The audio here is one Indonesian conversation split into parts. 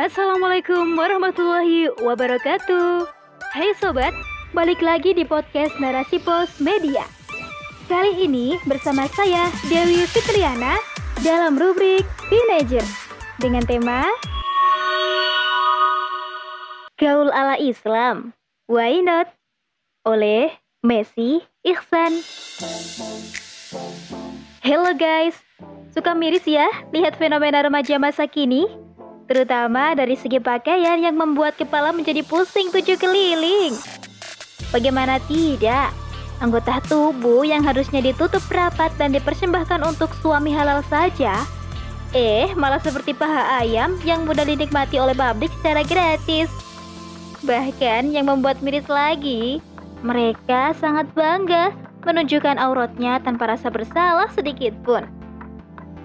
Assalamualaikum warahmatullahi wabarakatuh. Hai sobat, balik lagi di podcast Narasi Pos Media. Kali ini bersama saya Dewi Fitriana dalam rubrik Teenager dengan tema Gaul ala Islam. Why not? Oleh Messi Ihsan. Hello guys, suka miris ya lihat fenomena remaja masa kini? Terutama dari segi pakaian yang membuat kepala menjadi pusing tujuh keliling. Bagaimana tidak? Anggota tubuh yang harusnya ditutup rapat dan dipersembahkan untuk suami halal saja, eh malah seperti paha ayam yang mudah dinikmati oleh publik secara gratis. Bahkan yang membuat miris lagi, mereka sangat bangga menunjukkan auratnya tanpa rasa bersalah sedikit pun.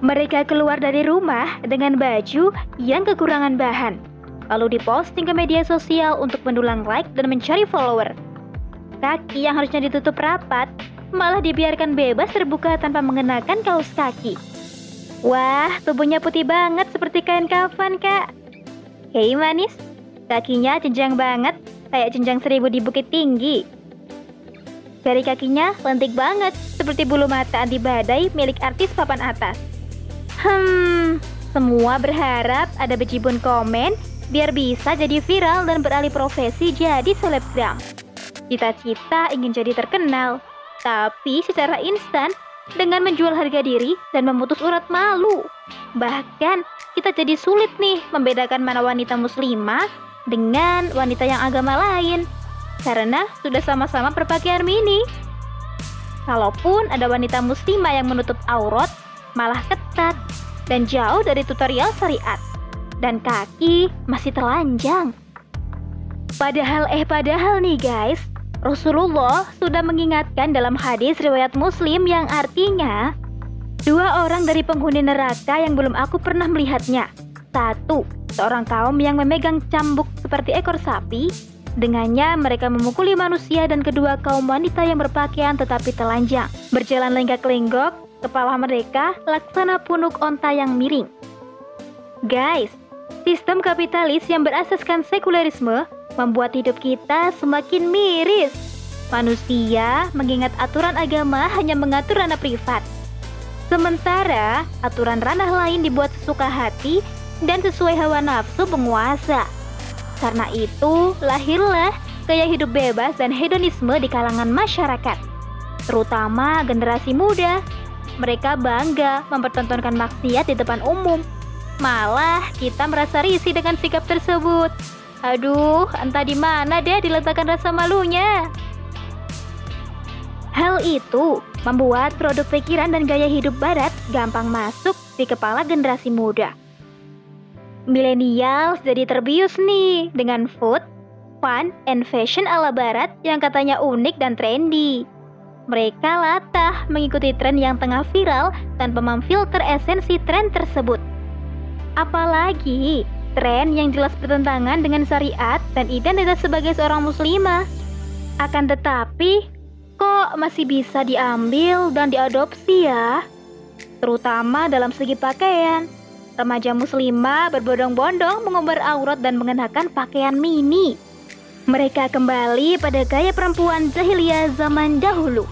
Mereka keluar dari rumah dengan baju yang kekurangan bahan, lalu diposting ke media sosial untuk mendulang like dan mencari follower. Kaki yang harusnya ditutup rapat malah dibiarkan bebas terbuka tanpa mengenakan kaos kaki. Wah, tubuhnya putih banget seperti kain kafan, Kak. Hei manis, Kakinya jenjang banget, kayak jenjang seribu di bukit tinggi. Jari kakinya lentik banget, seperti bulu mata anti badai milik artis papan atas. Hmm, semua berharap ada bejibun komen biar bisa jadi viral dan beralih profesi jadi selebgram. Cita-cita ingin jadi terkenal, tapi secara instan dengan menjual harga diri dan memutus urat malu. Bahkan kita jadi sulit nih membedakan mana wanita muslimah dengan wanita yang agama lain karena sudah sama-sama berpakaian mini. Kalaupun ada wanita muslimah yang menutup aurat, malah ketat dan jauh dari tutorial syariat. Dan kaki masih telanjang. Padahal eh padahal nih guys, Rasulullah sudah mengingatkan dalam hadis riwayat Muslim yang artinya dua orang dari penghuni neraka yang belum aku pernah melihatnya. Satu, seorang kaum yang memegang cambuk seperti ekor sapi. Dengannya mereka memukuli manusia dan kedua kaum wanita yang berpakaian tetapi telanjang. Berjalan lenggak-lenggok, kepala mereka laksana punuk onta yang miring. Guys, sistem kapitalis yang berasaskan sekularisme membuat hidup kita semakin miris. Manusia mengingat aturan agama hanya mengatur ranah privat. Sementara aturan ranah lain dibuat sesuka hati dan sesuai hawa nafsu penguasa. Karena itu, lahirlah gaya hidup bebas dan hedonisme di kalangan masyarakat, terutama generasi muda. Mereka bangga mempertontonkan maksiat di depan umum. Malah kita merasa risih dengan sikap tersebut. Aduh, entah di mana dia diletakkan rasa malunya. Hal itu membuat produk pikiran dan gaya hidup barat gampang masuk di kepala generasi muda. Milenial jadi terbius nih dengan food, fun, and fashion ala barat yang katanya unik dan trendy. Mereka latah mengikuti tren yang tengah viral tanpa memfilter esensi tren tersebut. Apalagi tren yang jelas bertentangan dengan syariat dan identitas sebagai seorang muslimah. Akan tetapi, kok masih bisa diambil dan diadopsi ya? Terutama dalam segi pakaian. Remaja muslimah berbondong-bondong mengumbar aurat dan mengenakan pakaian mini. Mereka kembali pada gaya perempuan jahiliyah zaman dahulu.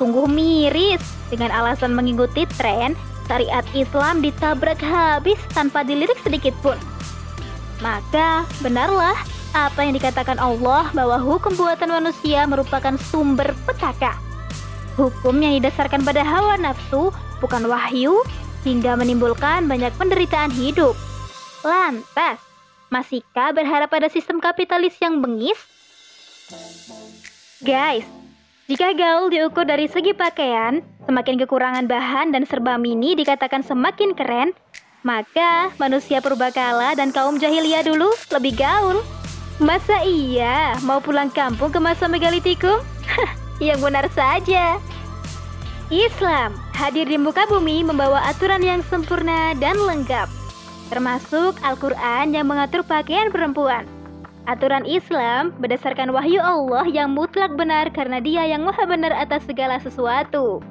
Sungguh miris dengan alasan mengikuti tren syariat Islam ditabrak habis tanpa dilirik sedikit pun. Maka benarlah apa yang dikatakan Allah bahwa hukum buatan manusia merupakan sumber petaka. Hukum yang didasarkan pada hawa nafsu bukan wahyu hingga menimbulkan banyak penderitaan hidup. Lantas, masihkah berharap pada sistem kapitalis yang bengis? Guys, jika gaul diukur dari segi pakaian, semakin kekurangan bahan dan serba mini dikatakan semakin keren, maka manusia purbakala dan kaum jahiliyah dulu lebih gaul. Masa iya mau pulang kampung ke masa megalitikum? yang benar saja. Islam hadir di muka bumi membawa aturan yang sempurna dan lengkap, termasuk Al-Quran yang mengatur pakaian perempuan. Aturan Islam berdasarkan wahyu Allah yang mutlak benar karena dia yang maha benar atas segala sesuatu.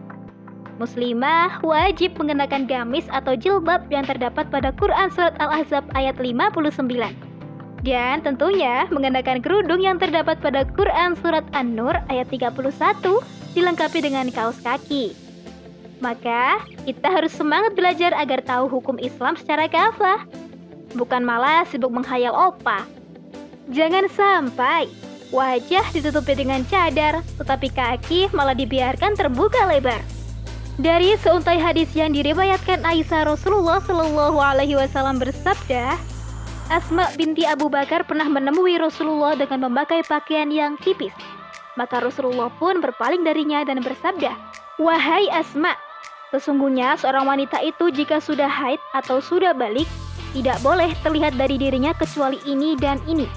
Muslimah wajib mengenakan gamis atau jilbab yang terdapat pada Quran Surat Al-Ahzab ayat 59. Dan tentunya mengenakan kerudung yang terdapat pada Quran Surat An-Nur ayat 31 dilengkapi dengan kaos kaki. Maka, kita harus semangat belajar agar tahu hukum Islam secara kafah. Bukan malah sibuk menghayal opa. Jangan sampai wajah ditutupi dengan cadar, tetapi kaki malah dibiarkan terbuka lebar. Dari seuntai hadis yang diriwayatkan Aisyah Rasulullah Shallallahu Alaihi Wasallam bersabda, Asma binti Abu Bakar pernah menemui Rasulullah dengan memakai pakaian yang tipis. Maka Rasulullah pun berpaling darinya dan bersabda, Wahai Asma, sesungguhnya seorang wanita itu jika sudah haid atau sudah balik, tidak boleh terlihat dari dirinya kecuali ini dan ini.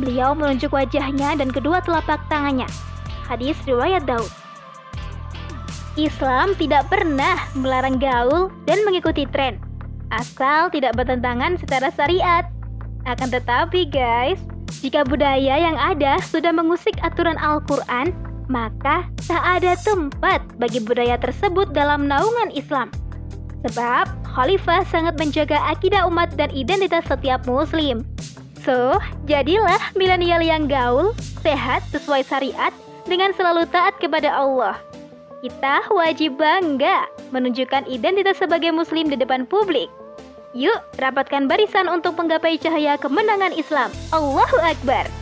Beliau menunjuk wajahnya dan kedua telapak tangannya. Hadis riwayat Daud. Islam tidak pernah melarang gaul dan mengikuti tren, asal tidak bertentangan secara syariat. Akan tetapi guys, jika budaya yang ada sudah mengusik aturan Al-Quran, maka tak ada tempat bagi budaya tersebut dalam naungan Islam. Sebab khalifah sangat menjaga akidah umat dan identitas setiap muslim. So, jadilah milenial yang gaul, sehat, sesuai syariat, dengan selalu taat kepada Allah. Kita wajib bangga menunjukkan identitas sebagai muslim di depan publik. Yuk, rapatkan barisan untuk menggapai cahaya kemenangan Islam. Allahu Akbar.